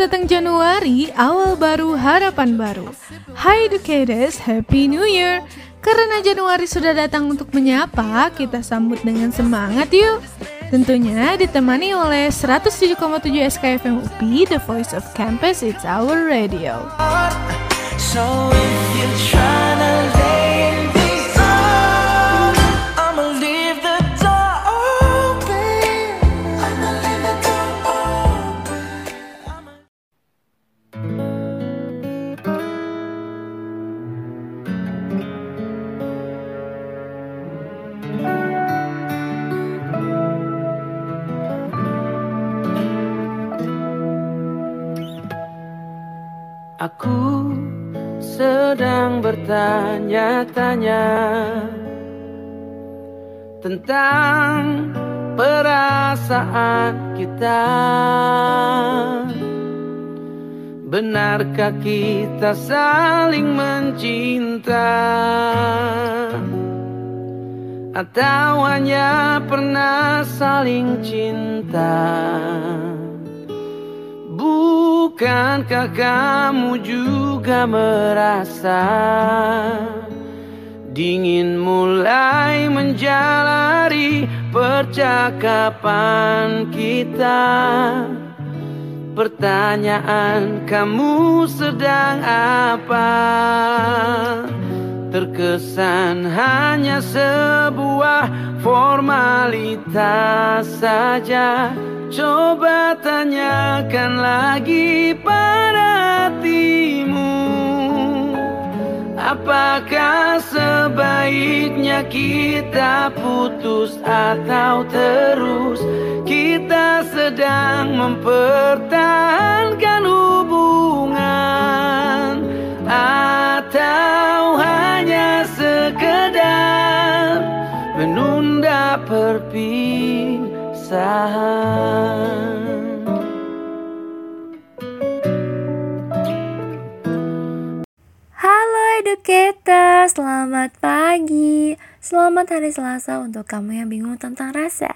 datang Januari, awal baru, harapan baru. Hi educators, Happy New Year! Karena Januari sudah datang untuk menyapa, kita sambut dengan semangat yuk! Tentunya ditemani oleh 107,7 SKFM UPI, The Voice of Campus, It's Our Radio. So if you tryna Aku sedang bertanya-tanya tentang perasaan kita. Benarkah kita saling mencinta? Atau hanya pernah saling cinta? Bukankah kamu juga merasa Dingin mulai menjalari percakapan kita? Pertanyaan kamu sedang apa? Terkesan hanya sebuah formalitas saja Coba tanyakan lagi pada hatimu. Apakah sebaiknya kita putus atau terus? Kita sedang mempertahankan hubungan Atau hanya sekedar menunda perpisahan Halo educator, selamat pagi. Selamat hari Selasa untuk kamu yang bingung tentang rasa.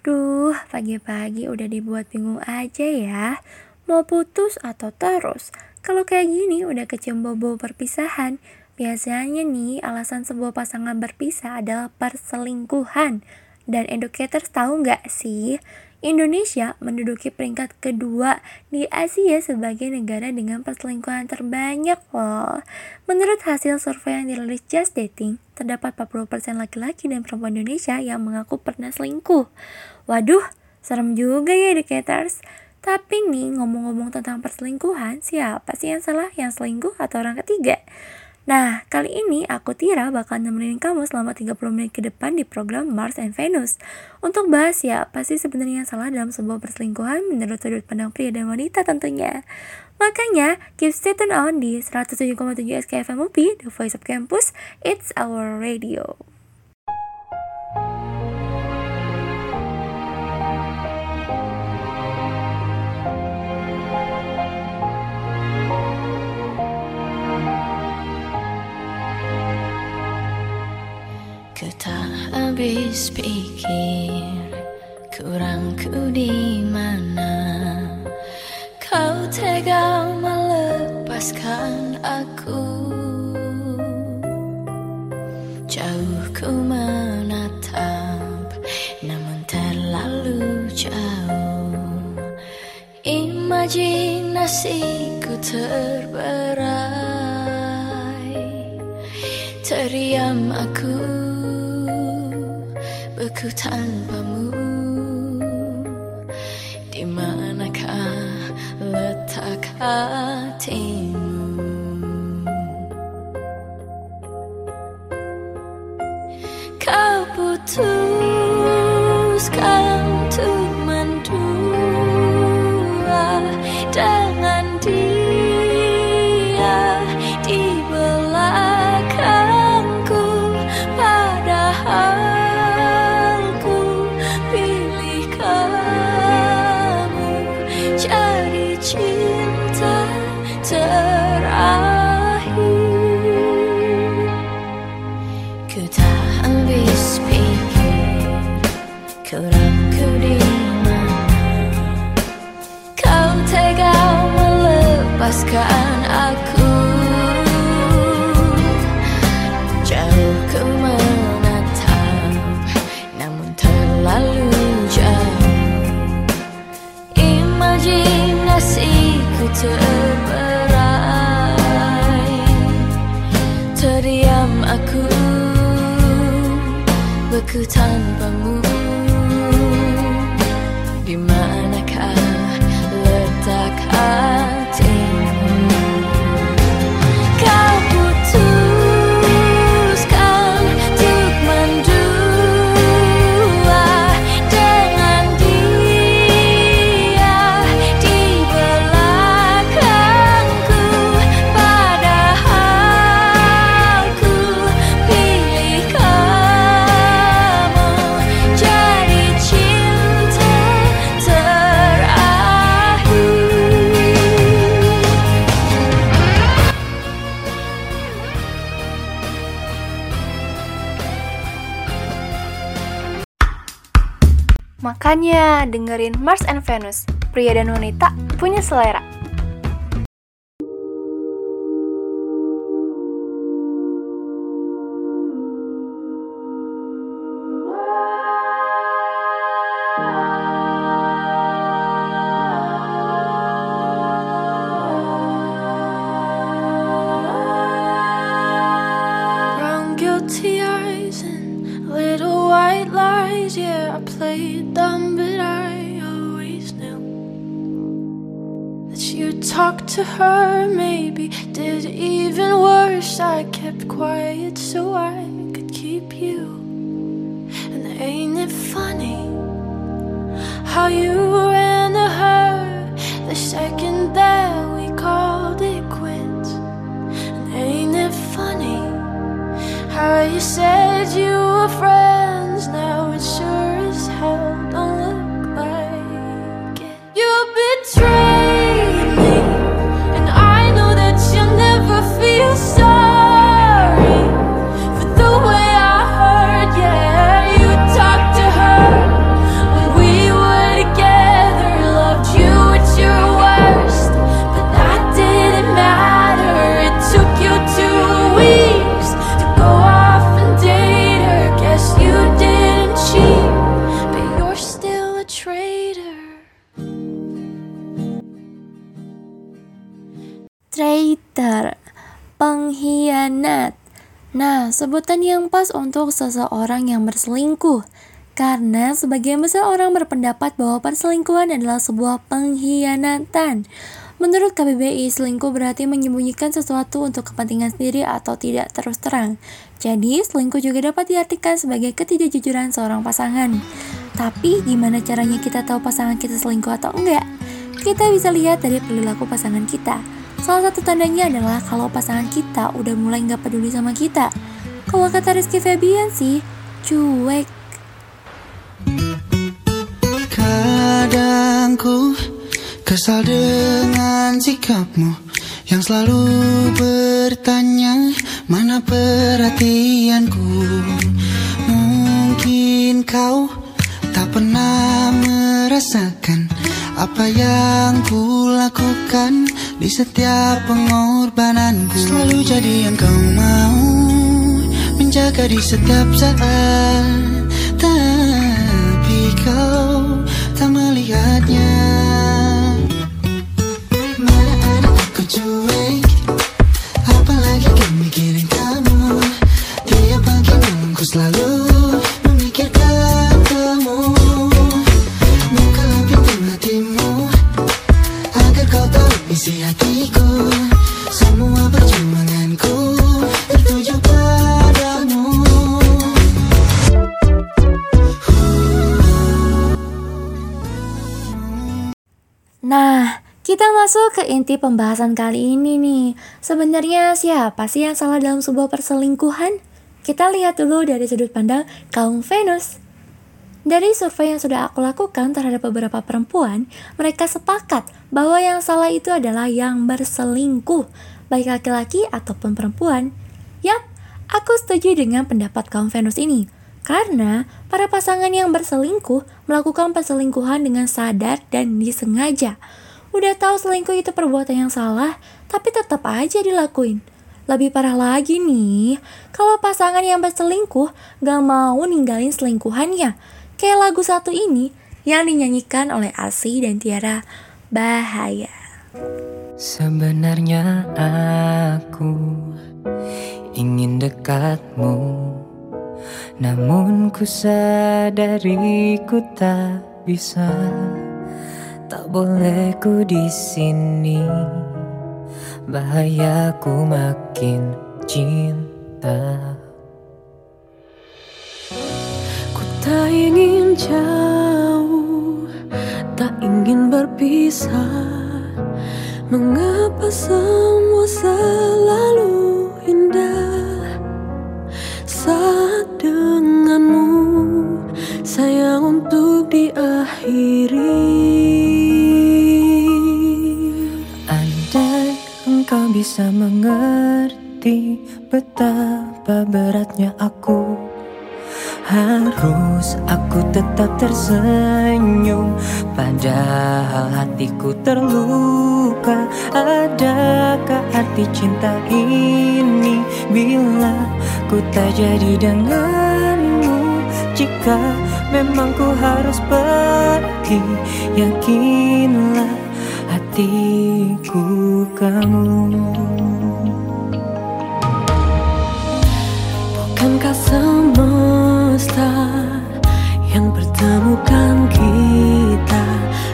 Duh, pagi-pagi udah dibuat bingung aja ya. Mau putus atau terus? Kalau kayak gini udah kecium bobo perpisahan. Biasanya nih alasan sebuah pasangan berpisah adalah perselingkuhan dan educators tahu nggak sih, Indonesia menduduki peringkat kedua di Asia sebagai negara dengan perselingkuhan terbanyak loh. Menurut hasil survei yang dirilis Just Dating, terdapat 40% laki-laki dan perempuan Indonesia yang mengaku pernah selingkuh. Waduh, serem juga ya educators. Tapi nih ngomong-ngomong tentang perselingkuhan, siapa sih yang salah? Yang selingkuh atau orang ketiga? Nah, kali ini aku Tira bakal nemenin kamu selama 30 menit ke depan di program Mars and Venus. Untuk bahas ya, pasti sebenarnya yang salah dalam sebuah perselingkuhan menurut sudut pandang pria dan wanita tentunya. Makanya, keep stay tune on di 107,7 SKFM UPI, The Voice of Campus, It's Our Radio. Ku tak habis pikir kurangku di mana? Kau tega melepaskan aku. Jauh ku menatap namun terlalu jauh. Imajinasiku terberai. Teriam aku beku tanpamu Di manakah dengerin Mars and Venus, pria dan wanita punya selera. Her. Maybe did even worse. I kept quiet so I could keep you. And ain't it funny how you sebutan yang pas untuk seseorang yang berselingkuh. Karena sebagian besar orang berpendapat bahwa perselingkuhan adalah sebuah pengkhianatan. Menurut KBBI, selingkuh berarti menyembunyikan sesuatu untuk kepentingan sendiri atau tidak terus terang. Jadi, selingkuh juga dapat diartikan sebagai ketidakjujuran seorang pasangan. Tapi, gimana caranya kita tahu pasangan kita selingkuh atau enggak? Kita bisa lihat dari perilaku pasangan kita. Salah satu tandanya adalah kalau pasangan kita udah mulai nggak peduli sama kita. Kalau kata Rizky Febian sih, cuek. Kadang ku kesal dengan sikapmu Yang selalu bertanya mana perhatianku? Mungkin kau tak pernah merasakan Apa yang ku lakukan di setiap pengorbananku. Selalu jadi yang kau mau Menjaga di setiap saat kita masuk ke inti pembahasan kali ini nih. Sebenarnya siapa sih yang salah dalam sebuah perselingkuhan? Kita lihat dulu dari sudut pandang kaum Venus. Dari survei yang sudah aku lakukan terhadap beberapa perempuan, mereka sepakat bahwa yang salah itu adalah yang berselingkuh, baik laki-laki ataupun perempuan. Yap, aku setuju dengan pendapat kaum Venus ini. Karena para pasangan yang berselingkuh melakukan perselingkuhan dengan sadar dan disengaja. Udah tahu selingkuh itu perbuatan yang salah, tapi tetap aja dilakuin. Lebih parah lagi nih, kalau pasangan yang berselingkuh gak mau ninggalin selingkuhannya. Kayak lagu satu ini yang dinyanyikan oleh Asi dan Tiara, Bahaya. Sebenarnya aku ingin dekatmu Namun ku sadari ku tak bisa Tak boleh ku di sini Bahayaku makin cinta Ku tak ingin jauh, tak ingin berpisah. Mengapa semua selalu indah saat denganmu sayang untuk diakhiri. Engkau bisa mengerti betapa beratnya aku. Harus aku tetap tersenyum Padahal hatiku terluka. Adakah arti cinta ini? Bila ku tak jadi denganmu Jika memang ku harus pergi Yakinlah hatiku kamu. Bukankah semesta yang pertemukan kita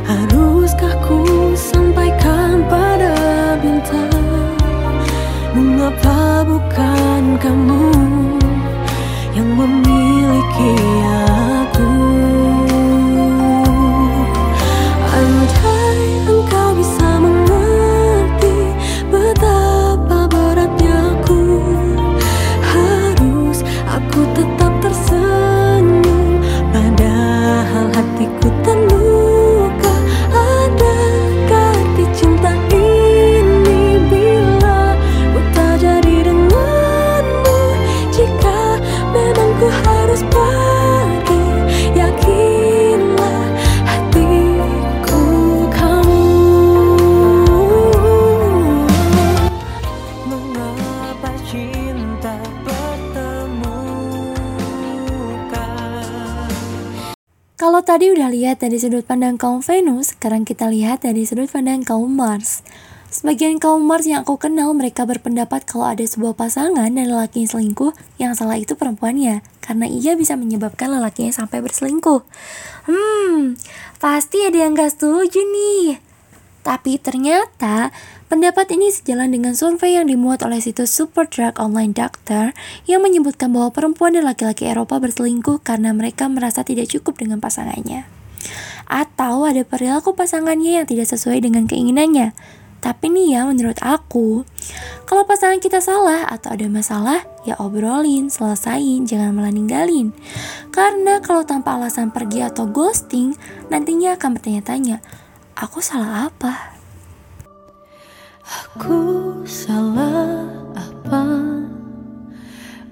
Haruskah ku sampaikan pada bintang? Mengapa bukan kamu yang memiliki dari sudut pandang kaum Venus, sekarang kita lihat dari sudut pandang kaum Mars. Sebagian kaum Mars yang aku kenal, mereka berpendapat kalau ada sebuah pasangan dan lelaki yang selingkuh, yang salah itu perempuannya. Karena ia bisa menyebabkan lelakinya sampai berselingkuh. Hmm, pasti ada yang gak setuju nih. Tapi ternyata pendapat ini sejalan dengan survei yang dimuat oleh situs Superdrug Online Doctor yang menyebutkan bahwa perempuan dan laki-laki Eropa berselingkuh karena mereka merasa tidak cukup dengan pasangannya. Atau ada perilaku pasangannya yang tidak sesuai dengan keinginannya. Tapi nih ya menurut aku, kalau pasangan kita salah atau ada masalah, ya obrolin, selesain, jangan malah ninggalin. Karena kalau tanpa alasan pergi atau ghosting, nantinya akan bertanya-tanya, aku salah apa? Aku salah apa?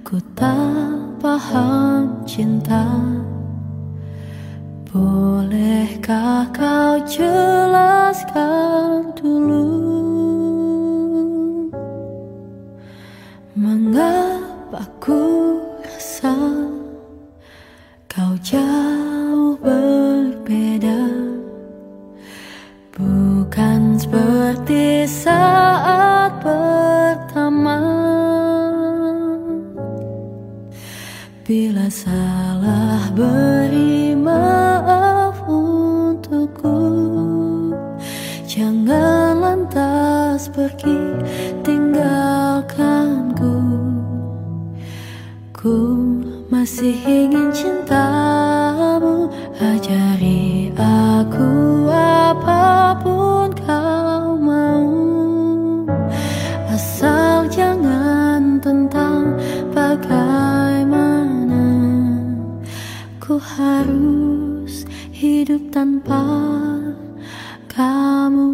Ku tak paham cinta. Bolehkah kau jelaskan dulu? Mengapa ku rasa kau jauh berbeda? Bukan seperti saat pertama Bila salah beri masih ingin cintamu Ajari aku apa pun kau mau Asal jangan tentang bagaimana Ku harus hidup tanpa kamu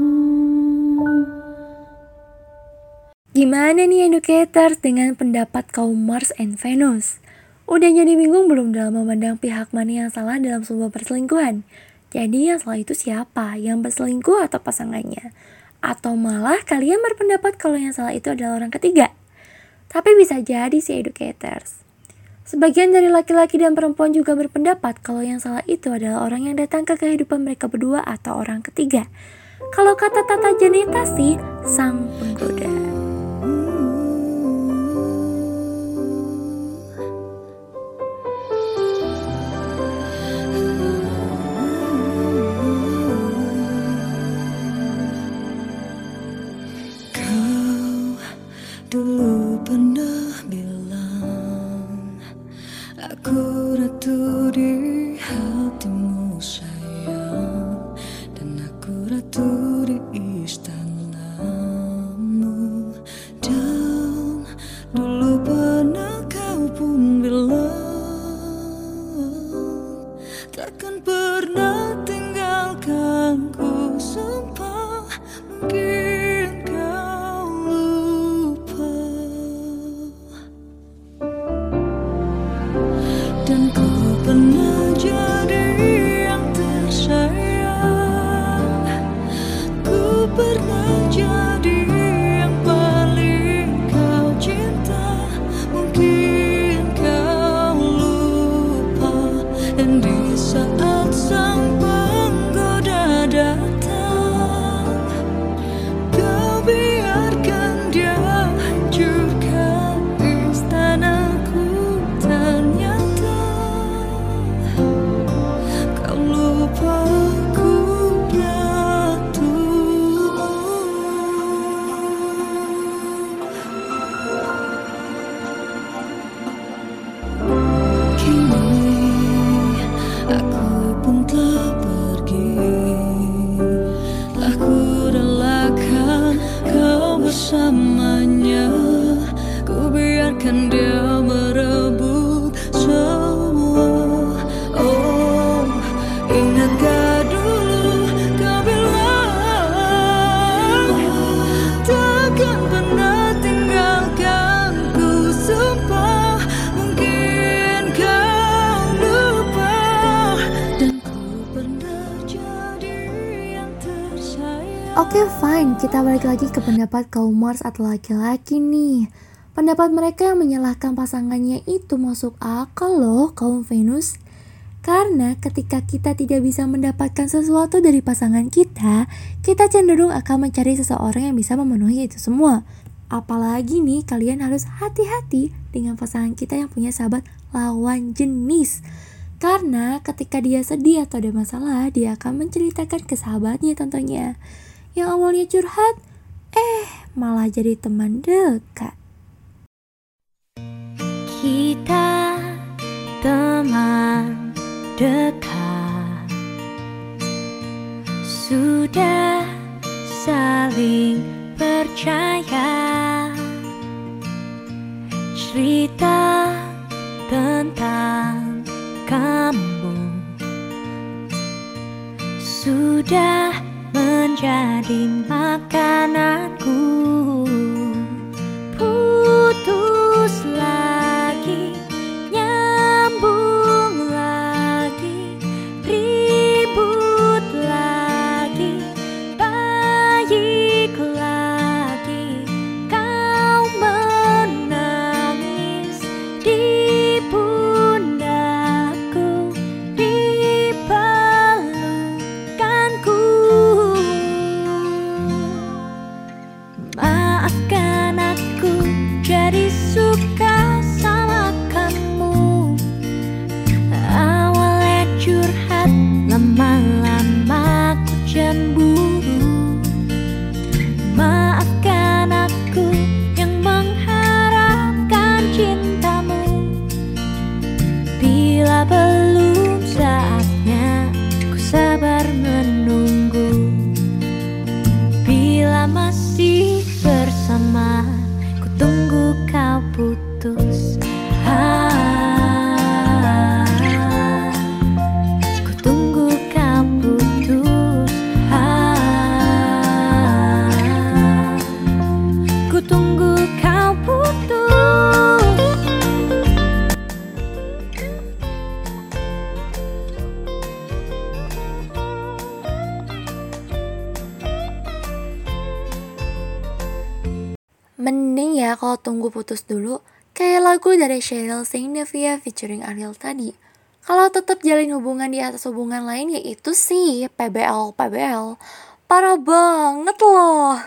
Gimana nih educators dengan pendapat kaum Mars and Venus? Udah jadi bingung belum dalam memandang pihak mana yang salah dalam sebuah perselingkuhan? Jadi yang salah itu siapa? Yang berselingkuh atau pasangannya? Atau malah kalian berpendapat kalau yang salah itu adalah orang ketiga? Tapi bisa jadi sih educators. Sebagian dari laki-laki dan perempuan juga berpendapat kalau yang salah itu adalah orang yang datang ke kehidupan mereka berdua atau orang ketiga. Kalau kata Tata Janeta sih, sang penggoda. Takkan kita balik lagi ke pendapat kaum Mars atau laki-laki nih. Pendapat mereka yang menyalahkan pasangannya itu masuk akal loh kaum Venus. Karena ketika kita tidak bisa mendapatkan sesuatu dari pasangan kita, kita cenderung akan mencari seseorang yang bisa memenuhi itu semua. Apalagi nih kalian harus hati-hati dengan pasangan kita yang punya sahabat lawan jenis. Karena ketika dia sedih atau ada masalah, dia akan menceritakan ke sahabatnya tentunya. Yang awalnya curhat, eh malah jadi teman dekat. Kita teman dekat. Sudah saling percaya. Cerita tentang kamu. Sudah menjadi makananku tunggu putus dulu, kayak lagu dari Cheryl Saint Nevia featuring Ariel tadi. Kalau tetap jalin hubungan di atas hubungan lain yaitu sih PBL PBL. Parah banget loh.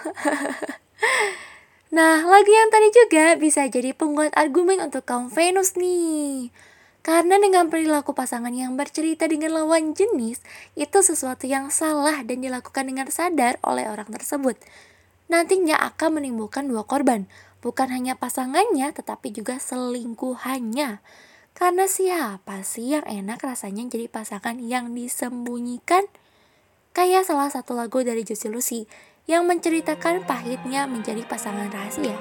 nah, lagu yang tadi juga bisa jadi penguat argumen untuk kaum Venus nih. Karena dengan perilaku pasangan yang bercerita dengan lawan jenis, itu sesuatu yang salah dan dilakukan dengan sadar oleh orang tersebut. Nantinya akan menimbulkan dua korban, bukan hanya pasangannya tetapi juga selingkuhannya. Karena siapa sih yang enak rasanya jadi pasangan yang disembunyikan? Kayak salah satu lagu dari Juicy Lucy yang menceritakan pahitnya menjadi pasangan rahasia.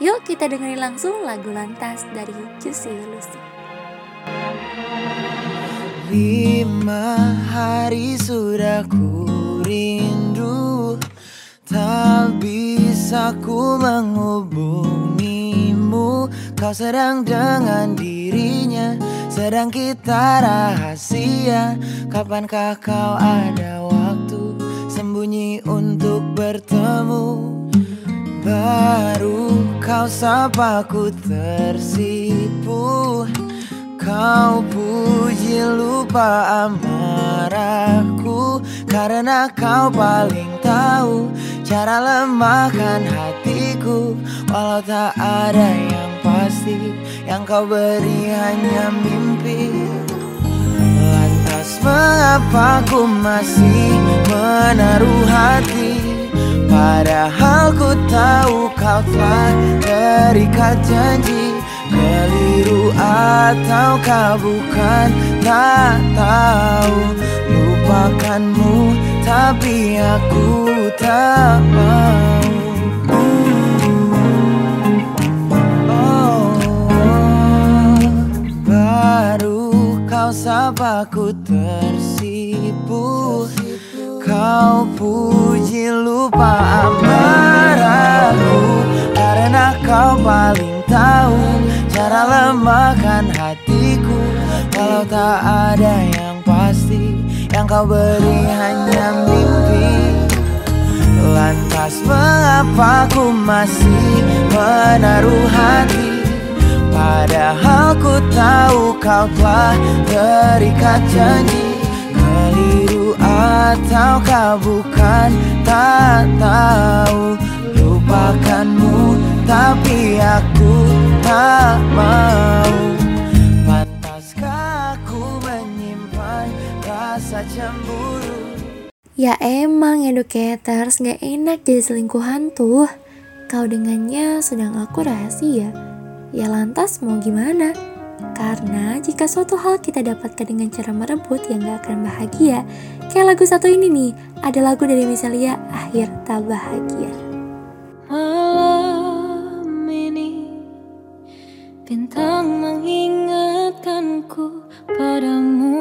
Yuk kita dengerin langsung lagu lantas dari Juicy Lucy. Lima hari sudah ku rindu Tak bisa ku menghubungimu. Kau sedang dengan dirinya Sedang kita rahasia. Kapankah kau ada waktu Sembunyi untuk bertemu? Baru kau sapa ku tersipu. Kau puji lupa amarahku Karena kau paling tahu Cara lemahkan hatiku. Walau tak ada yang pasti Yang kau beri hanya mimpi. Lantas mengapa ku masih menaruh hati? Padahal ku tahu kau telah terikat janji. Keliru ataukah bukan? Tak tahu. Lupakanmu Tapi aku tak mau. Oh, Baru kau sapa ku tersipu Kau puji lupa amarahku. Karena kau paling tahu Cara lemahkan hatiku. Kalau tak ada yang pasti Yang kau beri hanya mimpi Lantas mengapa ku masih menaruh hati? Padahal ku tahu kau telah terikat janji. Keliru ataukah bukan tak tahu. Lupakanmu tapi aku tak mau. Pantaskah aku menyimpan rasa cemburu Ya emang educators gak enak jadi selingkuhan tuh Kau dengannya sedang aku rahasia. Ya lantas mau gimana? Karena jika suatu hal kita dapatkan dengan cara merebut yang gak akan bahagia. Kayak lagu satu ini nih Ada lagu dari Misalia Akhir Tak Bahagia. Malam ini bintang mengingatkanku padamu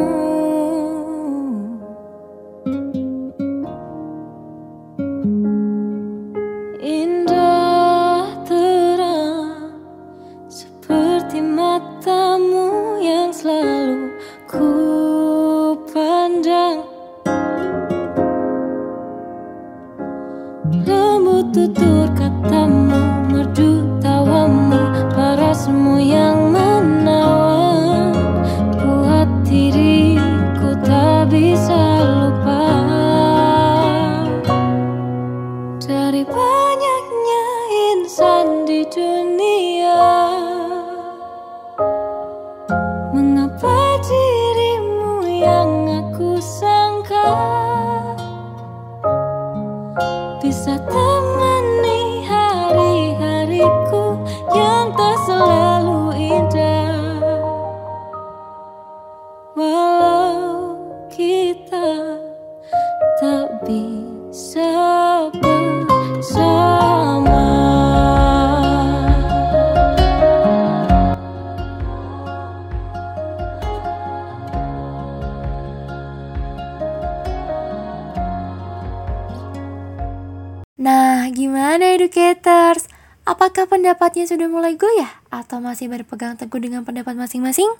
pendapatnya sudah mulai goyah? Atau masih berpegang teguh dengan pendapat masing-masing?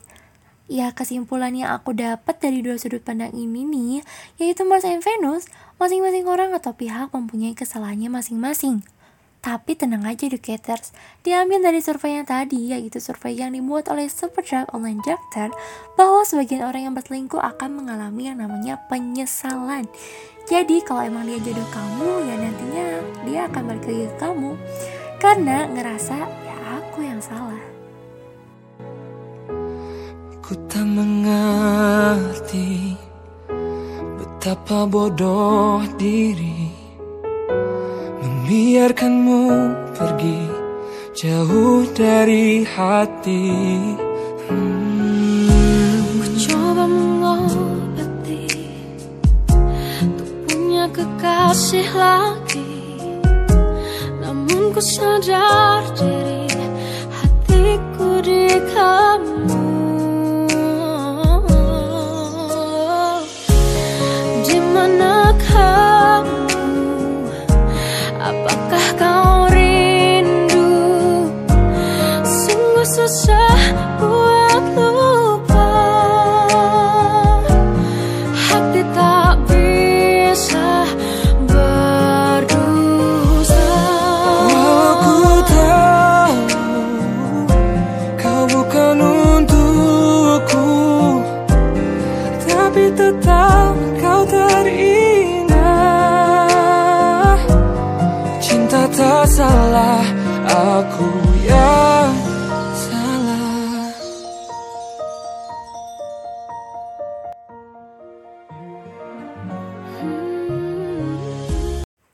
Ya kesimpulan yang aku dapat dari dua sudut pandang ini nih Yaitu Mars and Venus Masing-masing orang atau pihak mempunyai kesalahannya masing-masing Tapi tenang aja educators Diambil dari survei yang tadi Yaitu survei yang dibuat oleh Superdrive Online Doctor Bahwa sebagian orang yang berselingkuh akan mengalami yang namanya penyesalan Jadi kalau emang dia jodoh kamu Ya nantinya dia akan balik lagi ke kamu karena ngerasa ya aku yang salah. Ku tak mengerti betapa bodoh diri membiarkanmu pergi jauh dari hati. Hmm. Coba mengobati punya kekasih lagi ku sadar diri. Hatiku di kamu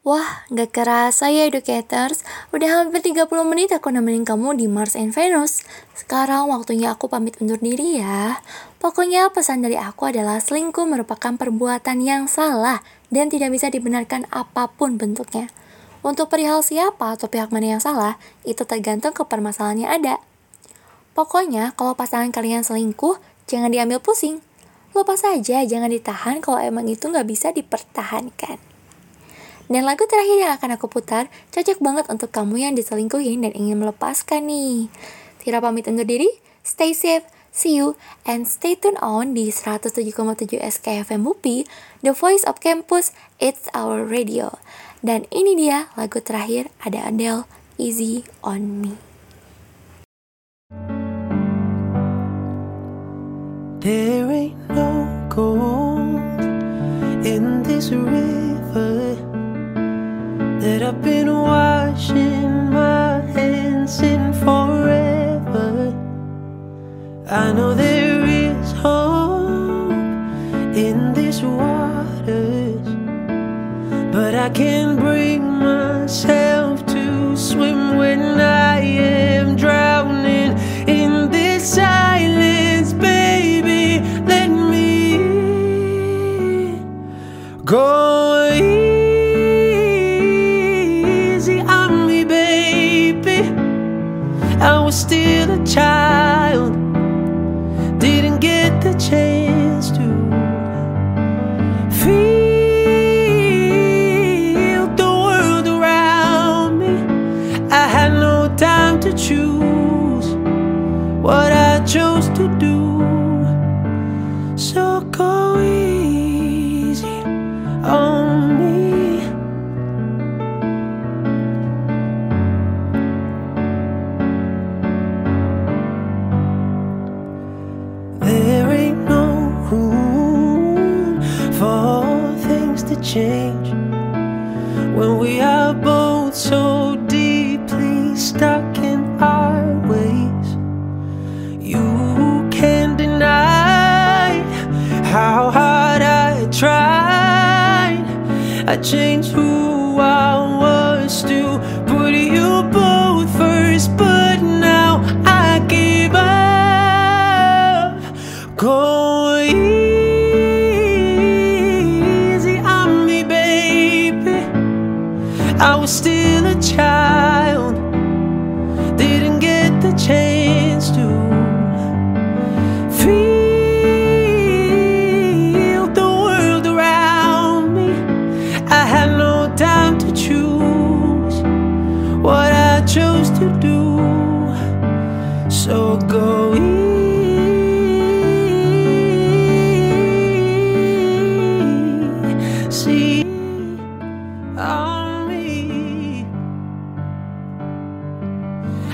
Wah, gak kerasa ya educators. Udah hampir 30 menit aku nemenin kamu di Mars and Venus. Sekarang waktunya aku pamit undur diri ya. Pokoknya pesan dari aku adalah selingkuh merupakan perbuatan yang salah dan tidak bisa dibenarkan apa pun bentuknya. Untuk perihal siapa atau pihak mana yang salah, itu tergantung ke permasalahan yang ada. Pokoknya, kalau pasangan kalian selingkuh, jangan diambil pusing. Lepas saja, jangan ditahan kalau emang itu nggak bisa dipertahankan. Dan lagu terakhir yang akan aku putar cocok banget untuk kamu yang diselingkuhin dan ingin melepaskan nih. Tira pamit undur diri, stay safe, see you, and stay tune on di 107,7 SKFM Mupi, The Voice of Campus, It's Our Radio. Dan ini dia lagu terakhir ada Adele, Easy on Me. There ain't no gold in this river that I've been washing my hands in forever. I know there is hope in these waters, but I can't bring myself to swim when I am drowning in this silence, baby. Let me go easy on me, baby. I was still a child, I changed who I was to put you both first, but now I give up. Go easy on me, baby. I was still a child,